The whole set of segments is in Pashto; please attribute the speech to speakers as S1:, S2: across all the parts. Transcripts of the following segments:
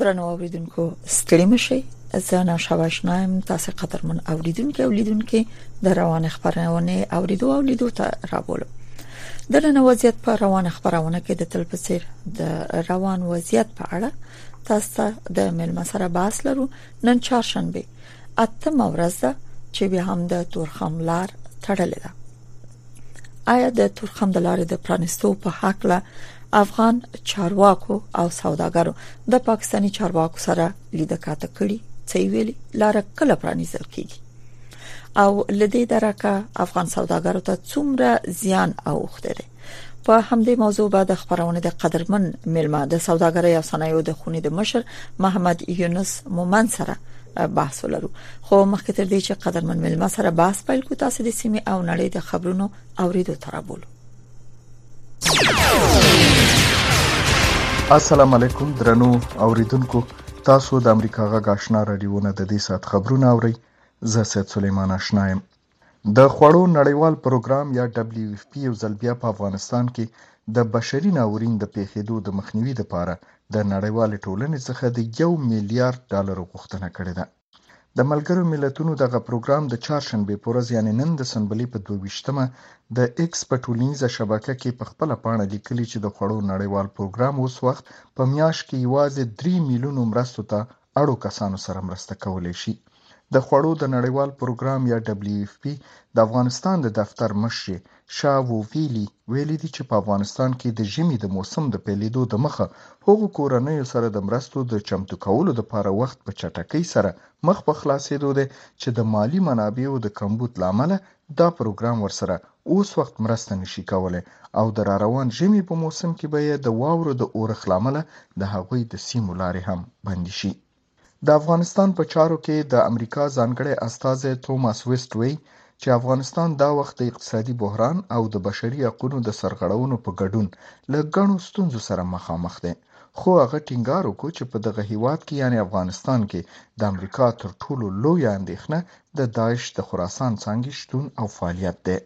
S1: درنو اوریدونکو ستړي مشي زه نه شواشنایم تاسو قدرمن اوریدونکو اولیدونکو د روان خبرونه اوریدو او لیدو ته راوړم د نن وضعیت په روان خبرونه کې د تل په څیر د روان وضعیت په اړه تاسو ته د مل مسره باس لرو نن چهارشنبه اته مورز ده چې به هم د تورخم لار تړلې ده آیا د تورخم د لارې د پرانستو په حق له افغان چارواکو او سوداګرو د پاکستاني چارواکو سره لیده کاته کړي چې ویلي لار کله پرانیزل کیږي او لدې درکه افغان سوداګرو ته څومره زیان اوخته دي په همدې موضوع به د خبرونه د قدرمن ملما د سوداګرۍ او صنایعو د خونې د مشر محمد یونس مومن سره بحث ولرو خو مخکې تر دې چې قدرمن ملما سره بحث پیل کو تاسو د سیمه او نړۍ د خبرونو اوریدو ترابولو
S2: السلام علیکم درنو اوریدونکو تاسو د امریکا غږ آشنا رادیوونه د دې سات خبرونه اورئ زه سید سلیمان آشنایم د خوړو نړیوال پروګرام یا ډبلیو ایف پي یو ځل بیا په افغانستان کې د بشري ناورین د پېښېدو د مخنیوي لپاره د نړیوالې ټولنې څخه د یو میلیارد ډالرو غوښتنه کړې ده. د ملګرو ملتونو دغه پروګرام د چهارشنبې په ورځ یعنې نن د سنبلې په دوه ویشت مه د ایکس په ټولنیزه شبکه کې په خپله پاڼه لیکلي چې د خوړو نړیوال پروګرام اوس وخت په میاشت کې یوازې درې میلیونو مرستو ته اړو کسانو سره مرسته کولی شي. د خوړو د نړیوال پروګرام یا ډبلیو ایف پي د افغانستان د دفتر مشرې شا وو ویلي ویلي دي چې په افغانستان کې د ژمي د موسم د پیلېدو د مخه هغو کورنیو سره د مرستو د چمتو کولو لپاره وخت په چټکۍ سره مخ په خلاصېدو دی چې د مالي منابعو د کمبود له امله دا پروګرام ورسره اوس وخت مرسته نشي کولی او د راروان ژمي په موسم کې به یې د واورو د اورښت له امله د هغوی د سیمو لارې هم بندې شي. د افغانستان په چارو کې د امریکا ځانګړی استازی توماس ویسټ وایي چې افغانستان دا وخت د اقتصادي بحران او د بشري حقونو د سرغړونو په ګډون له ګڼو ستونزو سره مخامخ دی. خو هغه ټینګار وکړو چې په دغه هیواد کې یعنې افغانستان کې د امریکا تر ټولو لویه اندیښنه د داعش د خراسان څانګې شتون او فعالیت دی.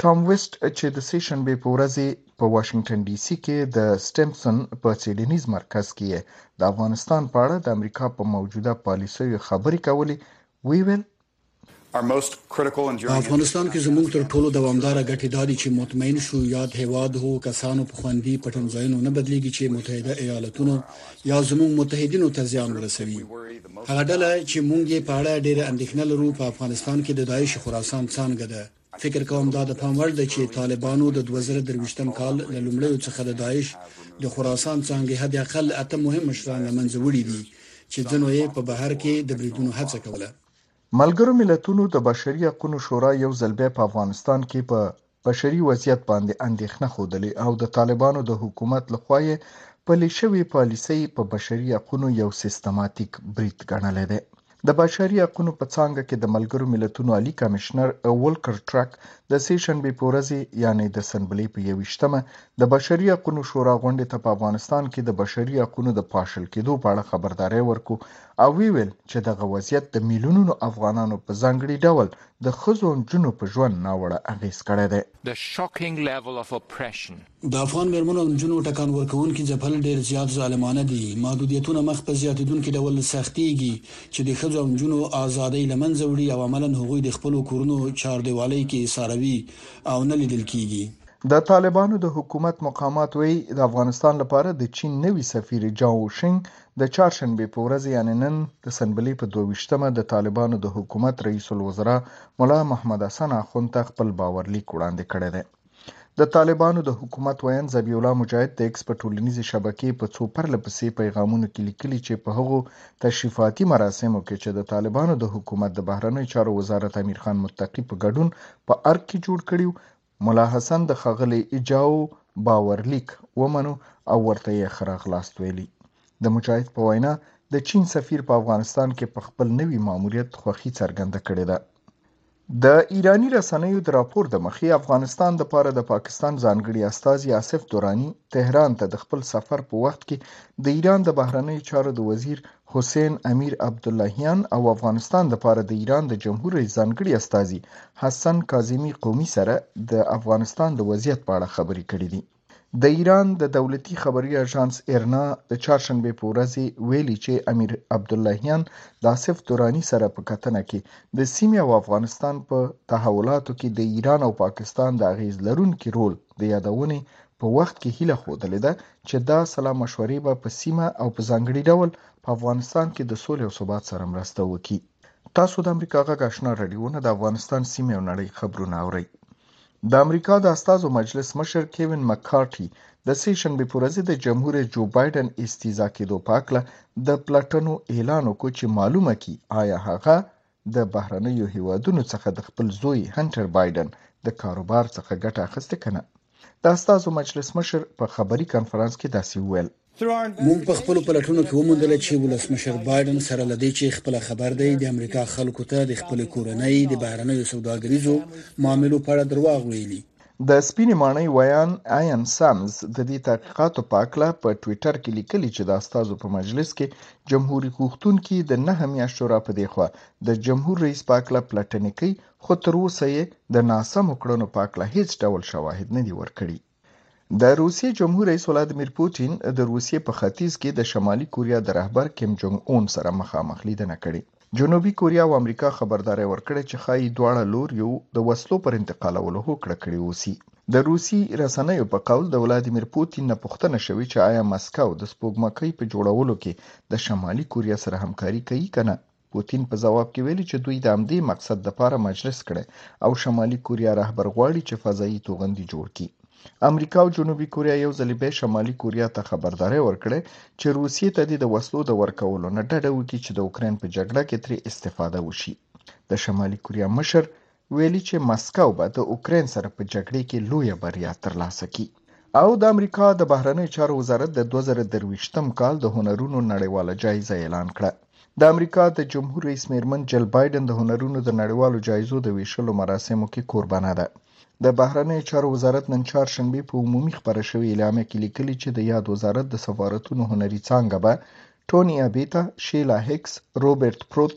S2: ټام ویسټ چې د سې شنبې په ورځ یې په واشنګټن ډي سي کې د سټیمپسن په څیړنیز مرکز کې یې د افغانستان په اړه د امریکا په موجوده پالیسیو خبرې کولې ویې ویل،
S3: په افغانستان کې زموږ تر ټولو دوامداره ګټې دا دي چې مطمئن شو یاد هېواد هغو کسانو په خوندي پټنځایونو نه بدلېږي چې متحده ایالتونو یا زموږ متحدینو ته زیان ورسوي. هغه ډله چې موږ یې په اړه ډېره اندېښنه لرو، په افغانستان کې د داعش خراسان څانګه ده. فکر کوم دا د پام وړ ده چې طالبانو د دوه زره درویشتم کال له لومړیو څخه د داعش د خراسان څانګې حد اقل اته مهم مشران له منځه وړي دي چې ځینو یې په بهر کې د بریدونو هڅه کوله.
S2: ملګرو ملتونو د بشري حقونو شورا یو ځل بیا په افغانستان کې په بشري وضعیت باندې اندېښنه ښودلې او د طالبانو د حکومت له خوا یې پلې شوې پالیسۍ په بشري حقونو یو سیستماتیک برید ګڼلی دی. د بشري حقونو په څانګه کې د ملګرو ملتونو عالي کمشنر ولکر ټرک د سې شنبې په ورځ یعنی د سنبلې په یوشتمه د بشري حقونو شورا غونډې ته په افغانستان کې د بشري حقونو د پاشل کېدو په اړه خبرداری ورکو او ویل چې دغه وضعیت د میلیونونو افغانانو په ځانګړي ډول د ښځو او نجونو په ژوند ناوړه اغیز کړی دی.
S3: The shocking level of oppression د افغان مېرمنو او نجونو ټکان ورکوونکي ځپل ډېر زیات ظالمانه دي، محدودیتونه مخ په زیاتېدونکي ډول سختېږي چې د ښځو او نجونو ازادۍ له منځه وړي او عملاً هغوی د خپلو کورونو چاردېوالۍ کې ایساروي او نه لیدل کېږي.
S2: د طالبانو د حکومت مقامات وایي، د افغانستان لپاره د چین نوي سفیر جاو شینګ د چهارشنبې په ورځ یعنې نن د سنبلې په دوه ویشت مه د طالبانو د حکومت رئیس الوزرا ملا محمد حسن اخوند ته خپل باورلیک وړاندې کړی دی. د طالبانو د حکومت ویاند ذبیح الله مجاهد د ایکس په ټولنیزې شبکې په څو پرله پسې پیغامونو کې لیکلي چې په هغو تشریفاتي مراسمو کې چې د طالبانو د حکومت د بهرنیو چارو وزارت امیر خان متقي په ګډون په ارګ کې جوړ کړي ملا حسن د ښاغلي ایجاو باورلیک ومنو او ورته یې ښه راغلاست ویلي د مجاهد په وینا د چین سفیر په افغانستان کې په خپل نوي ماموریت خوښي څرګنده کړې ده د ایرانی رسنیو د راپور د مخې افغانستان د پاره د پاکستان ځانګړي استازي آصف دورانی تهران ته د خپل سفر په وخت کې د ایران د بهرنیو چارو د وزیر حسین امیر عبداللهیان او افغانستان د پاره د ایران د جمهور رئیس ځانګړي استازي حسن کاظمی قومي سره د افغانستان د وضعیت په اړه خبرې کړې دي د ایران د دولتي خبري اژانس ایرنا د چهارشنبې په ورځ ویلي چې امیر عبداللهیان د آصف دوراني سره په کتنه کې د سیمې او افغانستان په تحولاتو کې د ایران او پاکستان د اغیز لرونکي رول د یادونې په وخت کې هیله خودلې ده چې دا سلا مشورې به په سیمه او په ځانګړي ډول په افغانستان کې د سولې او ثبات سره مرسته وکړي تاسو د امریکا غږ آشنا رادیو نه د افغانستان سیمې او نړۍ خبرونه اورئ د امریکا د استازو مجلس مشر کیوین مکارټي د سې شنبې پر ورځ د جمهور رئیس جو بایډن استیزا کېدو په اړه د پلټنو اعلان وکړ چې معلومه کی آیا هغه د بهرنیو هیوادونو څخه د خپل زوی هنټر بایډن د کاروبار څخه ګټه اخیستې کنه د استازو مجلس مشر په خبري کانفرنس کې داسې وویل
S3: مونږ په خپل پلټونو کې وموندل چې ولسمشر بایدن سره لدې چې خپل خبر دی د امریکا خلکو ته د خپل کورنۍ د بهرنیو سوداګریزو معاملو په اړه درواغ ویلي
S2: د سپینې ماڼۍ ویان ایان سامز د دې تحقیقاتو په اړه په ټویټر کې لیکلي چې د استادو په مجلس کې جمهوریت غوښتونکي د نه میاشتو را په دې خوا د جمهور رئیس په اړه پلټنې کوي خو تر اوسه یې د ناسمو کړنو په اړه هیڅ ډول شواهد نه دي ورکړي د روسیې جمهور رئیس ولادمیر پوتین د روسیې په ختیځ کې د شمالي کوریا د رهبر کیم جونګ اون سره مخامخ لیدنه کړې. جنوبي کوریا او امریکا خبرداری ورکړی چې ښایي دواړه لوریو د وسلو پر انتقالولو هوکړه کړې اوسي. د روسي رسنیو په قول د ولادمیر پوتین نه پوښتنه شوې چې آیا مسکو د سپوږمکۍ په جوړولو کې د شمالي کوریا سره همکاري کوي که نه؟ پوتین په ځواب کې ویلي چې دوی د همدې مقصد لپاره مجلس کړی او شمالي کوریا رهبر غواړي چې فضایي توغندي جوړ کړي. امریکا او جنوبي کوریا یو ځل بیا شمالي کوریا ته خبرداری ورکړی چې روسیې ته دې د وسلو د ورکولو نه ډډه وکړي چې د اوکراین په جګړه کې ترې استفاده وشي. د شمالي کوریا مشر ویلي چې مسکو به د اوکراین سره په جګړې کې لویه بریا ترلاسه کړي. او د امریکا د بهرنیو چارو وزارت د دوه زره درویشتم کال د هنرونو نړیواله جایزه اعلان کړه. د امریکا د جمهور رئیس میرمن جل بایډن د هنرونو د نړیوالو جایزو د ویشلو مراسمو کې کوربنه ده. د بهرنیو چارو وزارت نن چهارشنبه په عمومي خپره شوې اعلامیه کې لیکلي چې د یاد وزارت د سفارتونو هنري څانګه به ټوني ابیتا، شیلا هیکس، روبرت پروت،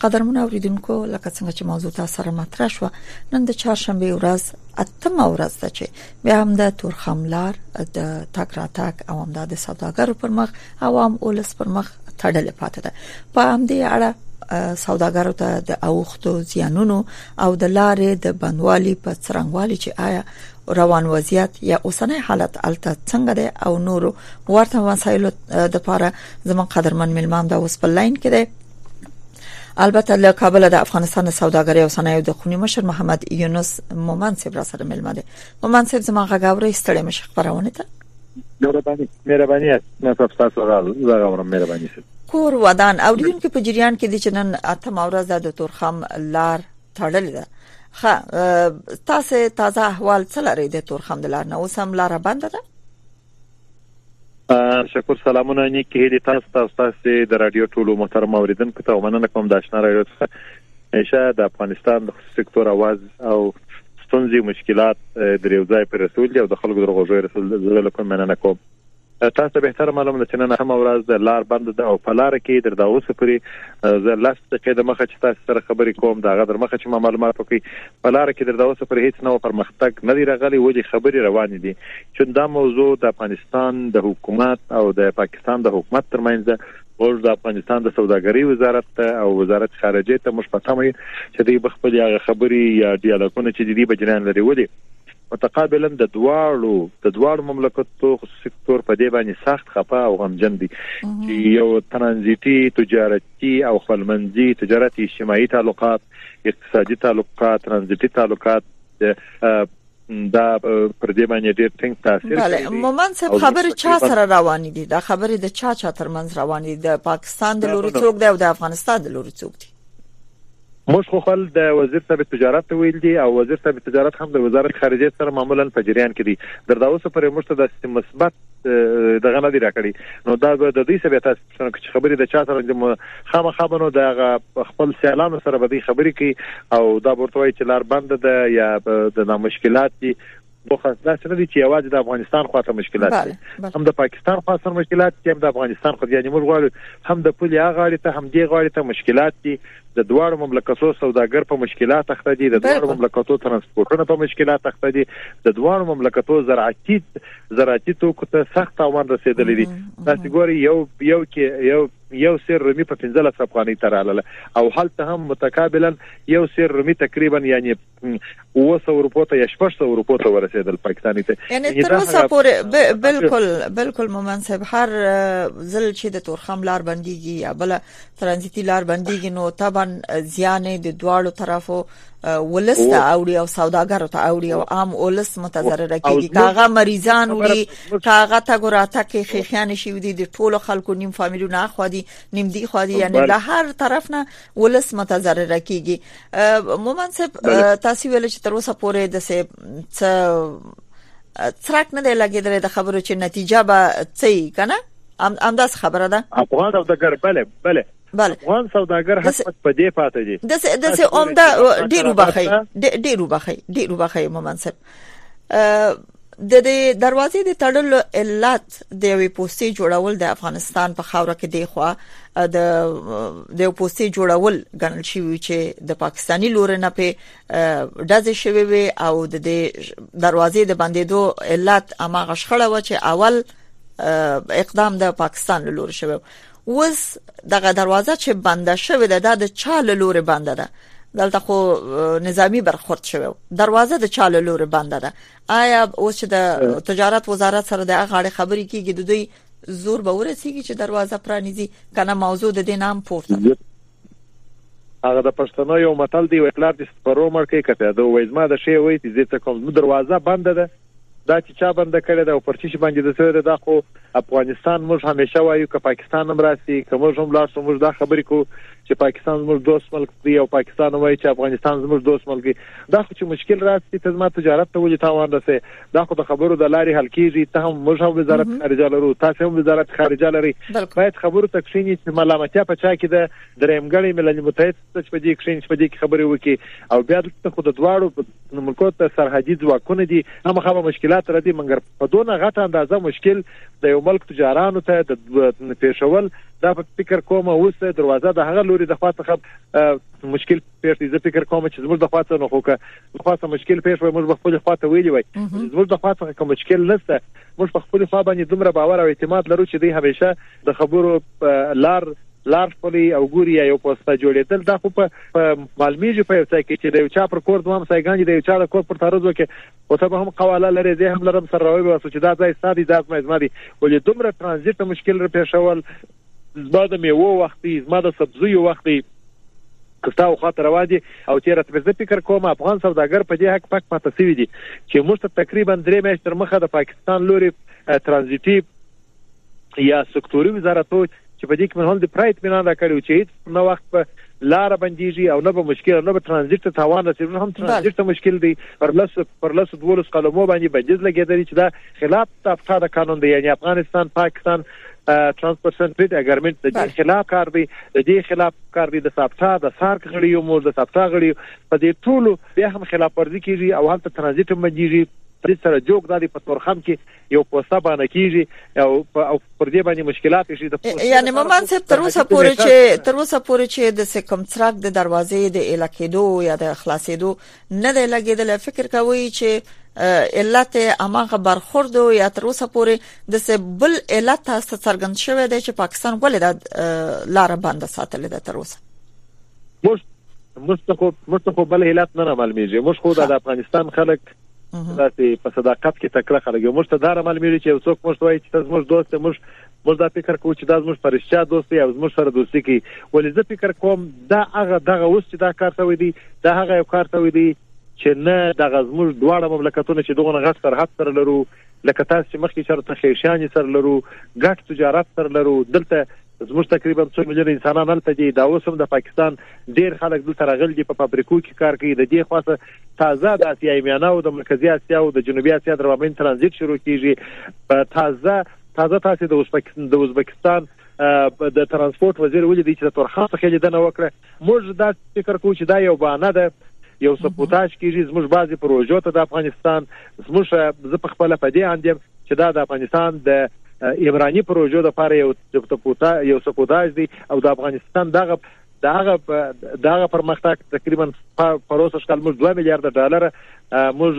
S1: قدرمن اوریدونکو لکه څنګه چې موضوع تاسو سره مطرح شو نن د چهارشنبه ورځ اتمه ورځ ده چې بیا هم د تورخملار د تک را تک او هم د سوداګرو پر مخ او هم اولس پر مخ تړل پاتې ده په همدې اړه سوداګرو ته د اوختو زیانونو او د لارې د بندوالي په څرنګوالي چې آیا روان وضعیت یا اوسنۍ حالت الته څنګه ده او نورو ورته مسایلو د لپاره زمون قدرمن ملمان دا اوس په لاین کې ده البته له کابل د افغانستان سوداګرۍ او صنایع د خونی مشر محمد یونس مومن صاحب را سره ملما دي مومن صاحب زما غاوري ستړي مشه خبرونه ته
S4: مهرباني مهرباني نه صاحب تاسو راغلم مهرباني
S1: کور ودان او دین کې په جریان کې د چنن اتم اورز د تورخم لار تړل ده خا تاسو تازه احوال څه لري د تورخم د لار نه اوس هم لار بنده ده
S4: شکر سلامونه نیک هیلې تاسو ته او تاسو د رادیو ټولو محترم اوریدونکو ته مننه کوم د آشنا رادیو څخه ایشه د افغانستان د خصوصي سکتور اواز او ستونزې مشکلات د یو ځای پر رسول دي او د خلکو درغوږی رسول زه له کوم مننه کوم تاسو به تر معلومه چې نن هم ورځ د لار بند ده او په لار کې در دا اوسه پوری زه لاس ته د مخه چې تاسو سره خبرې کوم دا غدر مخه چې معلومات وکي په لاره کې درداوسه پر هیڅ نوع پرمختګ نه دی راغلی ولی خبرې روانې دي چون دا موضوع د افغانستان د حکومت او د پاکستان د حکومت ترمنځ ده موږ د افغانستان د سوداګرۍ وزارت ته او وزارت خارجه ته موږ پته مې چې دوی بخپل هغه خبرې یا ډیالوګونه چې دوی بجریان لري ولې متقابلا د دواړو د دواړو مملکتو خصوصي سکتور په دې باندې سخت خپه او غمجن دي چې یو ترانزیتي تجارتي او خپلمنځي تجارتي اجتماعي تعلقات اقتصادي تعلقات ترانزیټي تعلقات دا پر دې باندې ډېر ټینګ تاثیر
S1: کوي بله مومن صاحب خبرې چا سره روان دي دا خبرې د چا چا ترمنځ روان دي د پاکستان د لوري څوک دی او د افغانستان د لوري څوک دی
S4: موږ خو خپل د وزیر صاحب تجارت ته ویل دي او وزیر صاحب تجارت هم د وزارت خارجه سره معمولا په جریان کې دي دردا اوس پر موږ ته د مثبت دغه نه دی راکړي نو دا د دې سبب تاسو څنګه چې خبرې د چا سره کوم خامخا بنو د هغه خپل سیالانو سره به دی خبرې کوي او دا ورته وایي چې لار بند ده یا د نا مشکلات دي دوه خاصه څه نه دي چې یوازې د افغانستان خواته مشکلات دي هم د پاکستان خواته سره مشکلات دي هم د افغانستان خو یعنی موږ غواړو هم د پولې هغه اړې ته هم دی غواړي ته مشکلات دي د دواړو مملکتو سوداګر په مشکلات اخته دي د دواړو مملکتو ترانسپورتونه په مشکلات اخته دي د دواړو مملکتو زراعتي زراعتي توکو ته سخت تاوان رسیدلی دی تاسو ګوري یو یو کې یو یو سیر رومي په 15 افغانۍ تراله او هلته هم متقابلا یو سیر رومي تقریبا یعنی اوسه اروپا ته یا شپږ سو اروپا ته ورسېدل پاکستاني ته
S1: یعنی يعني تر اوسه پورې بالکل بالکل مومن صاحب هر ځل چې د تورخم لار بنديږي یا بل ترانزیتي لار بنديږي نو طبعا زیان د دواړو طرفو ولس ته اوړي او سوداګرو ته اوړي او عام ولس متضرر کیږي کاغه مریضان وړي کاغه تا ګراته کې خېخیان شي ودي د ټولو خلکو نیم فامیلونه خو دي نیم دي خو دي یعنی د هر طرف نه ولس متضرر کیږي مومن صاحب تاسو ویل چې تر اوسه پورې د سه څرک نه دی لګیدل د خبرو چې نتیجه به څه کنه ام امداس خبره ده
S4: افغان او د ګربله بله بله افغان سوداګر حکومت په دې پاتې دي
S1: د د سه عمده ډیرو بخي ډیرو بخي ډیرو بخي مومن صاحب د دې دروازې د تړلو علت د یوې پوستې جوړول د افغانستان په خاوره کې دی خو د د پوستې جوړول ګڼل شوی چې د پاکستانی لور نه په دځې شوی وي او د دې دروازې د بندیدو علت اماغه شخړه و چې اول اقدام د پاکستان لور شوی اوس دغه دروازه چې بنده شوې ده دا د چا له لوري بنده ده دلته خو نظامی برخورد شوی دروازه د چا له لوري بنده ده آیا اوس چې د تجارت وزارت سره د غاړې خبرې کیږي د دوی زور به ورسیږي چې دروازه پرانیزي کنه موضوع د دې نام پورته
S4: هغه د پښتنو یو متل دی وکړار د سپرو مرکې کته دا وایزما د شی وای چې زه کوم دروازه بنده ده دا چې چا بنده کړې ده او پر څه شي باندې د څه ده دا خو افغانستان موږ همیشه وایو که پاکستان هم راسي که موږ هم لاړ شو موږ دا خبرې کوو چې پاکستان زموږ دوست ملک دی او پاکستان وایي چې افغانستان زموږ دوست ملک دی دا خو چې مشکل راسي ته زما تجارت ته ولې تاوان رسي دا خو د خبرو د لارې حل کیږي ته هم موږ هم وزارت خارجه لرو تاسو هم وزارت خارجه لري باید خبرو ته کښینی چې ملامتیا په چا کې ده درېمګړی ملل متحد څه چې په دې کښېني چې په دې کې خبرې وکړي او بیا دلته خو د دواړو ملکو ته سرحدي ځواکونه دي هم خامه مشکلات را دي مګر په دونه غټه اندازه مشکل د یو ملک تجارانو ته د پیښول دا په فکر کوم اوس دروازه د هغه لوري د خوا څخه مشکل پیښ دي زه فکر کوم چې زموږ د خوا څخه نو خو که د خوا څخه مشکل پیښ وي موږ خپل خوا ته ویلی وای زموږ د خوا څخه کوم مشکل نشته موږ په خپل خوا باندې دومره باور او اعتماد لرو چې دوی همیشه د خبرو لار لار خپلې او ګوري یا یو پوسټه جوړېدل دا خو په معلومیږي په یو څه کې چې د یو چا پر کور دوام سایګان دي د یو چا د کور پر ترزو کې او ته به هم قواله لري زه هم لرم سره راوي واسو چې دا ځای سادي دا زما زما دي ولې دومره ترانزیت مشکل را پېښول زما د میوه وختي زما د سبزیو وختي کستا او خاطر روان دي او تیر تر زه فکر کوم افغان سوداګر په دې حق پک پاتې سوي دي چې موږ ته تقریبا درې میاشتې تر مخه د پاکستان لوري ترانزیټي یا سکتوري وزارتو چې په دې کې مونږ هم د پوره اطمینان راکړی و چې هیڅ نه وخت به لاره بندیږي او نه به مشکل نه به ترانزیت ته تاوان رسېږي نو هم ترانزیت ته مشکل دی پر لس پر لس دولس قلمو باندې بندیز لګېدلی چې دا خلاف د افتا د قانون دی یعنی افغانستان پاکستان ترانسپورت سنټریټ اګرمنټ د دې خلاف کار دی د دې خلاف کار دی د ساپټا د سارک غړي یو مور د ساپټا غړي په دې ټولو به هم خلاف ورزي کیږي او هلته ترانزیت هم بندیږي دې سره جوګ د پتورخم کې یو پوسټه باندې کیږي او پر دې باندې مشکلات شي
S1: د یعنی مومن صاحب تر اوسه پورې چې تر اوسه پورې چې د سکم څرک د دروازې د الکیدو یا د خلاصېدو نه دی لګیدل فکر کوي چې علت امغه برخورد یا تر اوسه پورې د سبل علت تاسو څرګند شوی دی چې پاکستان ولې د لار بنده ساتل ده تر اوسه
S4: موږ موږ خو موږ خو بل علت نه معلومیږي موږ خو د افغانستان خلک تاسو په صداقت کې تکړه خلک یو مرسته دار عمل مې چې یو څوک مرسته وایي چې تاسو مرسته دوست مرسته موږ دا فکر کوو چې دا زموږ پرشتیا دوست دی او زموږ سره دوستي کوي ولې زه فکر کوم دا هغه دغه اوس چې دا کار شوی دی دا هغه یو کار شوی دی چې نه د غزموږ دواړه مملکتونه چې دغه غټ سرحد سره لرو لکه تاسو چې مخکې چرته خېشان سره لرو غټ تجارت سره لرو دلته زموږ تقریبا 2 میلیون انسانان هلته دي دا اوس هم د پاکستان ډیر خلک دلته راغلي دي په فابریکو کې کار کوي د دې خاصه تازه د اسیای میانه او د مرکزی اسیا او د جنوبي اسیا تر مابین ترانزیت شروع کیږي تازه تازه تاسو د ازبکستان د ازبکستان د ترانسپورت وزیر ولې دی چې تورخم څخه لیدنه وکړه موږ دا فکر کوو چې دا یو بانه ده یو سپوتاج کیږي زموږ بعضی پروژو ته د افغانستان زموږ زه په خپل په دې اندیم چې دا د افغانستان د ایرانی پروژو د لپاره یو سپوتاج دی او د افغانستان دغه دا هغه دا هغه پرمختګ تقریبا پروسه شکل موږ 2 میلیارډ ډالر موږ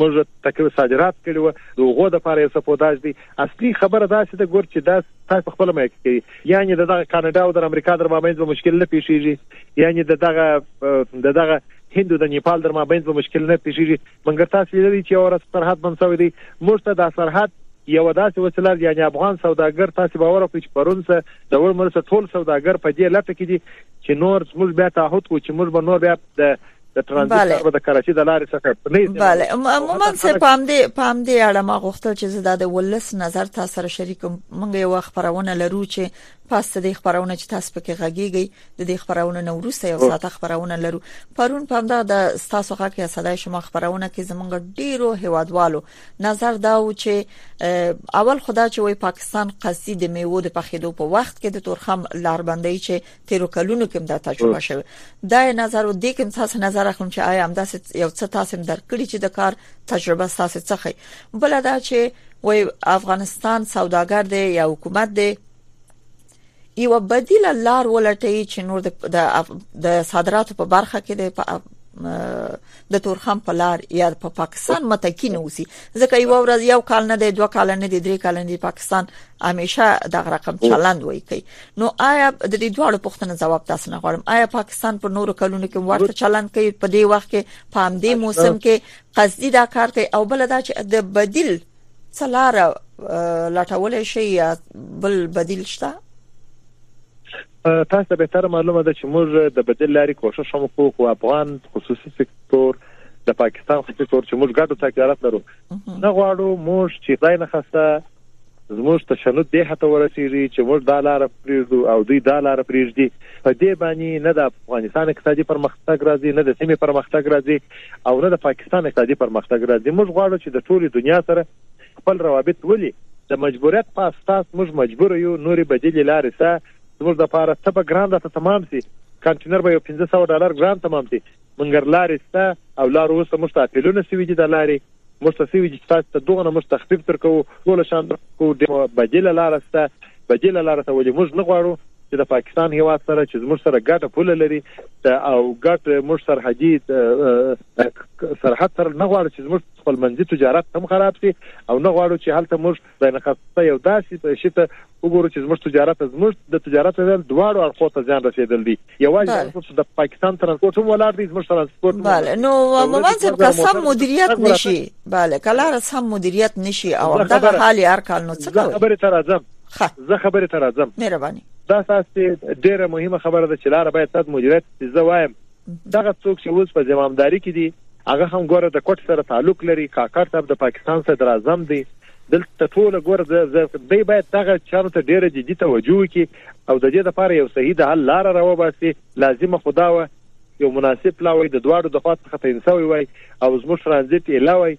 S4: موږ تقریبا صادرات کړي وو د غو د پاره یې سپوداج دي اصلي خبره دا چې د ګور چې دا تاسو خپل مې کوي یعنی د دغه کاناډا او د امریکا در مابین به مشکل نه پیښیږي یعنی د دغه د دغه هندو د نیپال در مابین به مشکل نه پیښیږي مګر تاسو لیدلی چې یو ورځ سرحد بند شوی دی موږ ته دا سرحد یو داسې وسیله یعنی افغان سوداګر تاسو باور وکړئ چې پرون سه د وړ مرسته ټول سوداګر په دې لټه کې دي چې نور موږ بیا تعهد کو چې موږ به نور بیا د د ترانزیت لار به د کراچي د لارې څخه
S1: نه بله عموما څه پام دی پام دی اړه ما غوښتل چې زه د ولس نظر تاسو سره شریکم مونږ یو خبرونه لرو چې پس د دې خبرونه چې تاسو پکې غږیږئ د دې خبرونه نو ورسته یو ساعت خبرونه لرو پرون په همدا د تاسو غږ یا صداي شما خبرونه کې زمونږ ډیرو هوادوالو نظر دا و چې اول خدا چې وای پاکستان قصدي د میوو د پخېدو په وخت کې د تورخم لاربندۍ چې تیرو کلونو کې دا تجربه شوه دا نظر و دې کوم تاسو نظر اخلم چې آیا هم دا یو څه تاسو درکړي چې د کار تجربه تاسو څخه بل دا چې وای افغانستان سوداګر دی یا حکومت دی یو بدیل لار ولټي چې نور د صادراتو په برخه کې د د تورخم په لار یا په پا پاکستان متکی نه وسی ځکه یو ورځ یو کال نه دی دوه کال نه دی درې کال نه دی پاکستان همیشه د رقم چلند وای کوي نو آیا د دې دوه پوښتنو جواب تاسو نه غواړم آیا پاکستان په نورو کلونو کې ورته چلند کوي په دې وخت کې په همدې موسم کې قصدي دا کار کوي او بل دا چې د بدیل څلار لټول شي یا بل بدیل شته
S4: تاسو ته به تر معلومه ده چې موږ د بدیل لاري کوشش هم کوو خو افغان خصوصي سکتور د پاکستان خصوصي سکتور چې موږ ګډو تجارت لرو نه غواړو موږ چې ځای نه خسته زموږ تشنج دې هته ورسیږي چې موږ دا لار پریږدو او دوی دا لار پریږدي په دې باندې نه د افغانستان اقتصادي پرمختګ راځي نه د سیمې پرمختګ راځي او نه د پاکستان اقتصادي پرمختګ راځي موږ غواړو چې د ټولې دنیا سره خپل روابط ولي د مجبوریت په اساس موږ مجبور یو نورې بدیلې لارې سه زموږ د پاره څه به ګران راته تمام سي کانټینر به یو پنځه سوه ډالر ګران تمام سي منګر لارې سه او لارو وروسته موږ ته اپیلونه سوي دي دا لارې موږ ته سوي چې تاسو ته دغه نه موږ تخفیف درکوو ټول شان درکوو ډېر بدیله لار سته بدیله لار ته ولې موږ نه غواړو چې د پاکستان هیواد سره چې زموږ سره ګډه پوله لري او ګډ موږ سرحدي سرحد سره نه غواړو چې زموږ خپل منځي تجارت هم خراب شي او نه غواړو چې هلته موږ خدای نخواسته یو داسې شي ته وګورو چې زموږ تجارت زموږ د تجارت له دواړو اړخو ته ځان رسیدل دي یوازې د پاکستان ترانسپورت هم ولاړ دی زموږ ترانسپورت
S1: بله نو مومن صاحب که سم مدیریت نشي بله کله سم مدیریت نشي او دغه حال هر کال نو څه کوي
S4: خبره تر اعظم زه خبره تر اعظم
S1: مهرباني
S4: دا تاسو ډیره مهمه خبره ده چې لار باید تاسو مدیریت زه وایم دغه څوک چې اوس په زمامداري کې دي هغه هم ګوره د کوټ سره تعلق لري کاکړ صاحب د پاکستان صدراعظم دی دلته ټوله ګوره د دی باید دغه چارو ته ډیره جدي توجه وکړي او د دې لپاره یو صحیح د حل لار راوباسي لازمه خدا و یو مناسب پلاوی د دواړو د خوا څخه تعین شوی وای او زموږ ترانزیت اله وای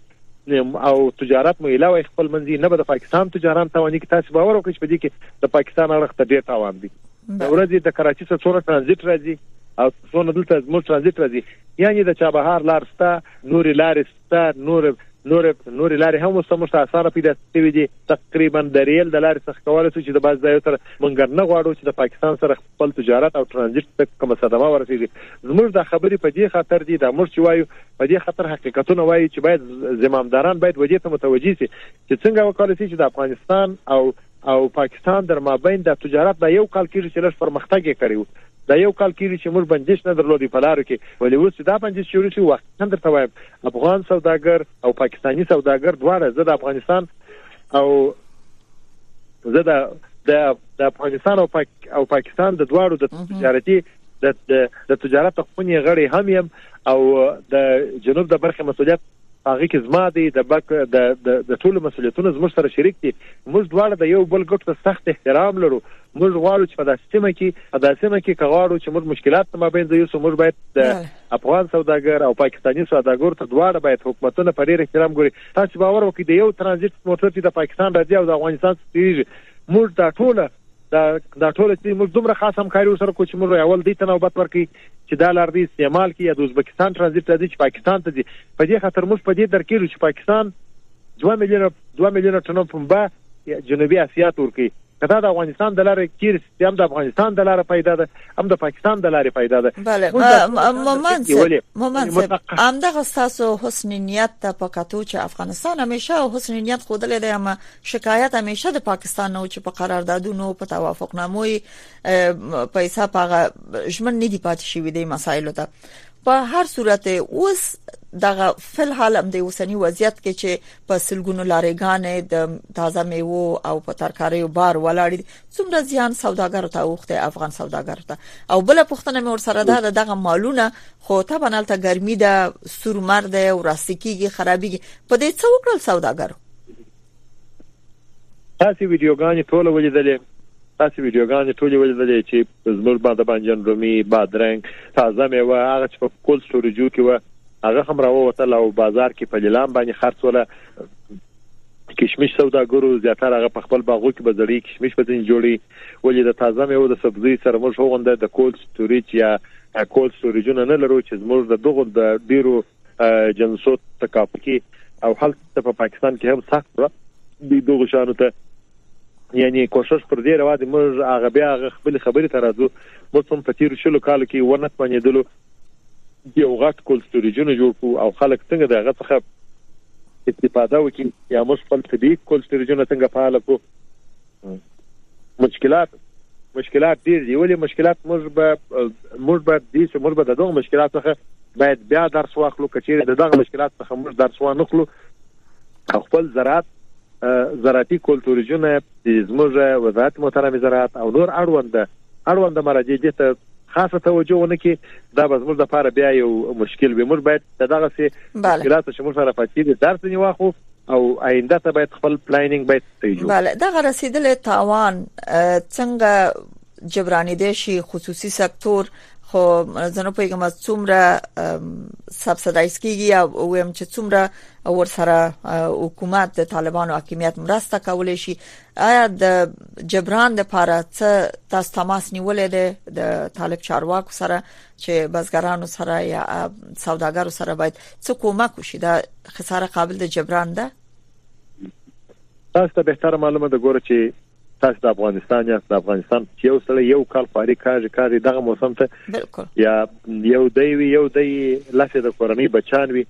S4: او تجارت مو اله وای خپل منځي نه به د پاکستان تجاران تواني کې تاسو باور وکړئ چې په دې کې د پاکستان اړخ ته ډیر تاوان دي د ورځې د کراچي څخه څونه ترانزیټ راځي او څونه دلته زموږ ترانزیټ راځي یعنی د چابهار لار سته نورې لارې سته نور نور نورې لارې هم اوس موږ ته اسانه پیدا شوې دي تقریبا د ریل د لارې څخه کولای شو چې د باز ځای سره مونږ نه غواړو چې د پاکستان سره خپل تجارت او ترانزیټ ته کوم صدمه ورسیږي زموږ د خبرې په دې خاطر دي د موږ چې وایو په دې خاطر حقیقتونه وایي چې باید زمامداران باید وجې ته متوجي شي چې څنګه وکړي چې د افغانستان او او پاکستان درمابین دا تجارت دا یو کال کیږي چې لږ پرمختګ یې کړی و دا یو کال کیږي چې موږ بندیش نه درلودی په لارو کې ولې اوس چې دا بندیش شروع شي واقعا درته وایم افغان سوداګر او پاکستاني سوداګر دواړه زه د افغانستان او زه د د افغانستان او پاک او پاکستان د دواړو د تجارتي د د تجارت خونې غړي هم يم او د جنوب د برخې مسولیت هغه کې زما دی د بک د د ټولو مسولیتونو زموږ سره شریک دي موږ دواړه د یو بل ګټو ته سخت احترام لرو موږ غواړو چې په داسې سیمه کې په داسې سیمه کې که غواړو چې موږ مشکلات ته مابین ځو یو موږ باید د افغان سوداګر او پاکستاني سوداګر ته دواړه باید حکومتونه په ډیر احترام ګوري تاسو باور وکړئ د یو ترانزیت موټر چې د پاکستان راځي او د افغانستان څخه موږ دا ټوله دا دا ټول چې موږ دومره خاص همکاري ورسره کوو چې موږ اول دې ته نوبت ورکړي چې دا لار دې استعمال کړي یا د ازبکستان ترانزیت راځي چې پاکستان ته دي په دې خاطر موږ په دې درکېږو چې پاکستان 2 میلیونه 2 میلیونه ټن پنبه جنوبي اسیا ته ورکړي کدا د افغانستان د لارې کیر سیستم د افغانستان د لارې پیدا ده هم د پاکستان د لارې پیدا ده
S1: بله مومنت مومنت هم د غستاسو حسن نیت ته پکاتو چې افغانستان همیشه حسن نیت خودلې ده اما شکایت همیشه د پاکستان نه و چې په قراردادونو په توافقنامو یې پیسې پاغه ژمن نه دی پاتې شوی دی مسایلو ته په هر صورت اوس دغه فل حال هم د اوسنی وضعیت کې چې په سلګونو لارېګان د تازه میوو او په ترکاري بار ولاړ دي څومره زیان سوداګر ته اوخته افغان سوداګر ته او بل پښتنه مې ور سره ده دغه مالونه خو ته بنالته ګرمي ده سورمر ده او راستکیږي خرابيږي په دې څو کړل سوداګرو
S4: تاسې ویډیوګانې ټوله ولیدلې تاسې ویډیوګانې ټولې ولیدلې چې زموږ باندې بانجان رومي بادرنګ تازه میوه هغه چې په کول سټوریجو کې وه هغه هم راووتل او بازار کې په لیلام باندې خرڅوله کشمش سوداګرو زیاتره هغه په خپل باغو کې بزړی کشمش په دین جوړي ولې د تازه میوه د سبزی سره موږ هوغنده د کول سټوریج یا کول سټوریجونه نه لرو چې زموږ د دغه د ډیرو جنسوت ته کاپ کې او هلته په پاکستان کې هم سخت را دي دغه شانو ته یعنی کوشش پر دې روا دي موږ هغه بیا هغه خپل خبرې ته راځو موږ هم په تیر شلو کالو کې ونه تمنېدلو یو غټ کول سټوریجونه جوړ کو او خلک څنګه دغه څخه استفاده وکړي یا موږ خپل طبي کول سټوریجونه څنګه فعال کو مشکلات مشکلات ډیر دی ولې مشکلات موږ به موږ به دې چې موږ به دغه مشکلات څخه باید بیا درس واخلو کچیر دغه مشکلات څخه موږ درس وانخلو خپل زراعت زراعتي کولتورجونه زموږ وزارت محترم زراعت او نور اړوند اړوند مراجع دي ته خاصه توجه ونه کی دا به زموږ لپاره بیا یو مشکل وي موږ باید دغه سي مشکلات چې موږ سره پاتې دي درس نیو واخو او آینده ته باید خپل پلانینګ باید
S1: بله دغه رسیدلې تاوان څنګه جبرانی دي شي خصوصي سکتور خو زنه پیغام څومره سبسایډایز کیږي او ویم چې څومره ورسره حکومت د طالبانو حکومت مرسته کولای شي آیا د جبران د لپاره څه تاسو تماس نیولې ده د طالب چارواکو سره چې بازګرانو سره یا سوداګرو سره باید څه کومک وشي دا خساره قابل د جبران ده
S4: تاسو ته بهتره معلومه ده ګوره چې تاسو د افغانستان یا د افغانستان یو سره یو کال خاري کاږي کاږي دغه موسم ته
S1: بالکل
S4: یا یو دی وی یو دی لاسه د کورنۍ بچان وی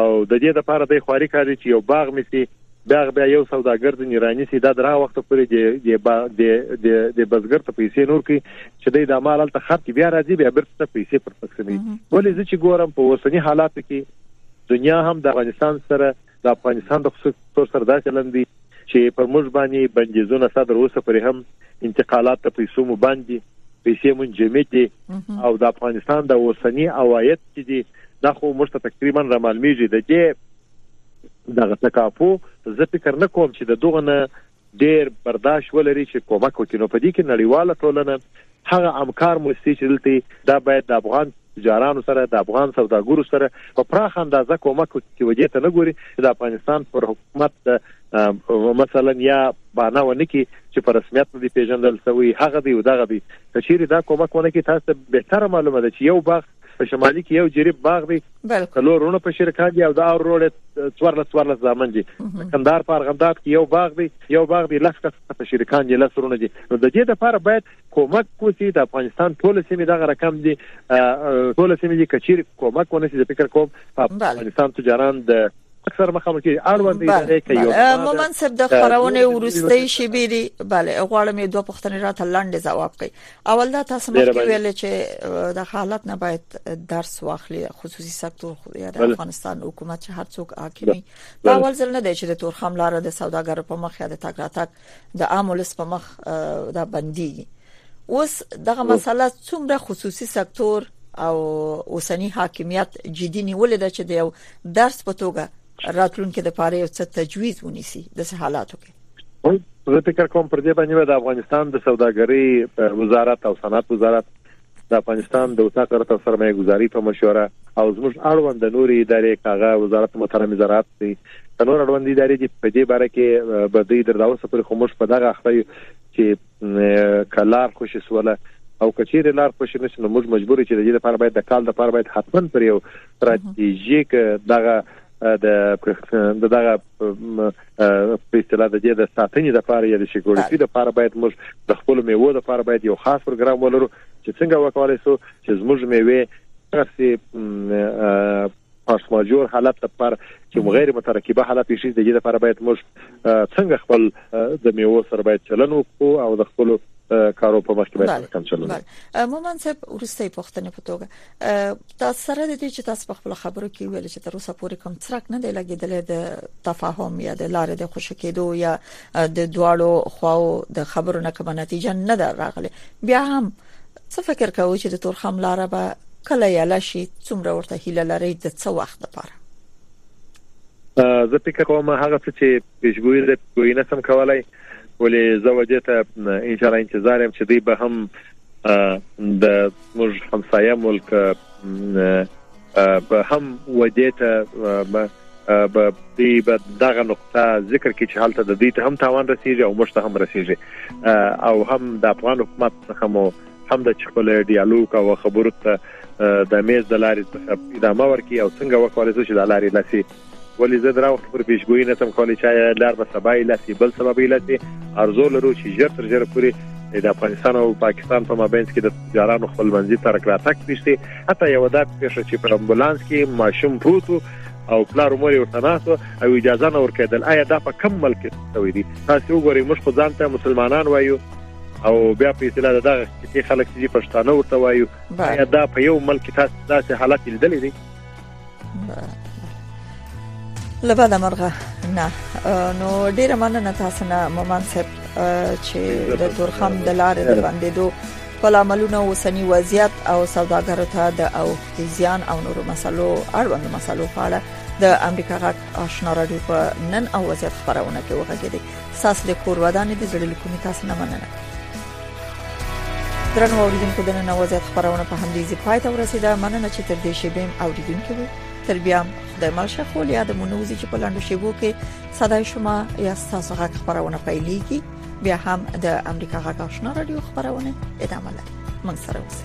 S4: او د دې لپاره د خاري کاږي چې یو باغ میسي باغ بیا یو سوداګر د نیرانی سي دا درا وخت پورې د د د د بزګر ته پیسې نور کی چې د مال ته خرڅ بیا راځي بیا برته پیسې پر تقسیمي ولې چې ګورم په اوسنی حالات کې دنیا هم د افغانستان سره د افغانستان د خصوصي سکتور سره داسې چلند دی چې پر موږ باندې بندیزونه ستا تر اوسه پورې هم انتقالات د پیسو مو باندې پیسې مون جمع دي او د افغانستان د اوسنی عواید چې دي دا خو موږ ته تقریبا را معلومیږي د دې دغه تکافو زه فکر نه کوم چې د دوغه نه ډیر برداشت ولري چې کومک وکړي نو په دې کې نړیواله ټولنه هغه امکار موسسې چې دلته دا باید د افغان تجارانو سره د افغان سوداګرو سره په پراخ اندازه کومک وکړي ودې ته نه ګوري چې د افغانستان پر حکومت د مثلا یا باندې ونه کی چې په رسمیت نه دی پیژندل شوی هغه دی او دغه دی چې دا کومک ونه کی تاسو به تر معلومه ده چې یو باغ په شمالي کې یو جریب باغ دی
S1: څلور
S4: رونه په شرکان دي او دا روړ څوار لس څوار لس ځامن دي کندهار په ارغنداب کې یو باغ دی یو باغ دی لس کس په شرکان دي لس رونه دي نو د دې لپاره باید کومک کوسي د افغانستان ټول سیمې دغه رقم دي ټول سیمې دي کچیر کومک ونسي د فکر کوم په افغانستان تجاران د اکثر مخامخ کی اړوند ادارې
S1: کوي مومن صاحب د خبرونه ورستۍ شي بیري bale غواړم دوه پښتنې راته لاندې جواب کړي اول دا تاسو مخکې ویل چې د حالت نه باید درس واخلي خصوصي سکتور خو یا د افغانستان حکومت چې هر څوک حاکمي دا اول ځل نه دی چې د تورخم لار د سوداګرو په مخ یا د تګ راتګ د عام ولس په مخ دا بنديږي اوس دغه مسله څومره خصوصي سکتور او اوسنی حاکمیت جدي نیولې ده چې د یو درس په توګه راتلونکي د پاره یو څه تجویز ونیسي د حالاتو کې
S4: زه فکر کوم پر دې باندې د افغانستان د سوداګرۍ وزارت او صنعت وزارت د افغانستان د وزارت او سرمایه گذاري په مشوره او زموږ اړوند نوري ادارې کاغه وزارت محترم زراعت دی نور اړوند ادارې دي په دې باره کې به دوی درداو سفر خو موږ په دغه اخته چې کلار خوشی سوله او کچیر لار خوشی نشي نو موږ مجبور چې د دې لپاره باید د کال د لپاره باید حتمان پر یو ستراتیژیک دغه د د دغه په اصطلاح د دې د ساتنې لپاره یا د سکیورټي لپاره باید موږ د خپل میوه لپاره باید یو خاص پروګرام ولرو چې څنګه وکولای شو چې زموږ میوه ترسي پارس ماجور حالت لپاره چې غیر مترکبه حالت شي د دې لپاره باید موږ څنګه خپل د میوه سره باید چلن وکړو او د خپل کارو په مخ کې باید کم
S1: چلو مومن صاحب ورسته پښتنه په توګه تاسو سره د دې چې تاسو په خپل خبرو کې ویل چې تر اوسه پورې کوم څرک نه دی لګیدل د تفاهم یا د لارې د خوشی کېدو یا د دواړو خواو د خبرو نه کومه نتیجه نه ده راغله بیا هم څه فکر کوئ چې د تورخم لار به کله یاله شي څومره ورته هیله لري د څه وخت لپاره
S4: زه فکر کوم هغه څه چې پیشګویي زه پیشګویي نه سم کولای ولې زه وجه ته ان شاء الله انتظار یم چې دوی به هم د موږ همسایه ملک به هم وجه ته به دی به دغه نقطه ذکر کې چې حالت د دې ته هم تاوان رسیږي او مشته هم رسیږي او هم د افغان حکومت څخه مو هم د خپل ډیالوګ او خبرو ته د میز د لارې ادامه ورکړي او څنګه وکولای شي چې د لارې لاسي ولی زه درا وخت پر پیشګویی نسم کولی چا لار به سبا ایلاسی بل سبا به ایلاسی ارزو لرو چې ژر تر ژر پوری د افغانستان او پاکستان په مابینس کې د تجارانو خپل منځي ترک راتک پیشته حتی یو دا پیښه چې پر امبولانس کې ماشوم پروت او پلار عمر یو تناسو او اجازه نه ورکېدل آیا دا په کم ملک شوی دی تاسو وګورئ موږ خو ځان ته مسلمانان وایو او بیا په اصطلاح دغه چې خلک چې پښتانه ورته وایو آیا دا په یو ملک تاسو داسې حالت لیدلی دی
S1: لبا د مرغه نه نو ډیره مننه تاسو نه مومن صاحب چې د تورخم د لارې د بندیدو په لاملونو اوسنی وضعیت او سوداګرو ته د او زیان او نورو مسلو اړوند مسلو په اړه د امریکا غاټ آشنا رادیو په نن او وضعیت خبرونه کې وغږیدي ساس د کور ودانې د جوړل کومې تاسو نه مننه درنو اوریدونکو د نن وزیت خبرونه په همدې ځای پای ته ورسیده مننه چې تر دې شیبې اوریدونکو وو تر بیا د ملشه خو لیا د مونوزي چې په لاندو شیبو کې صداي شما یا تاسو غږ خبرونه پیلېږي بیا هم د امریکا غږ آشنا رادیو خبرونه ادامه لري من سره اوسئ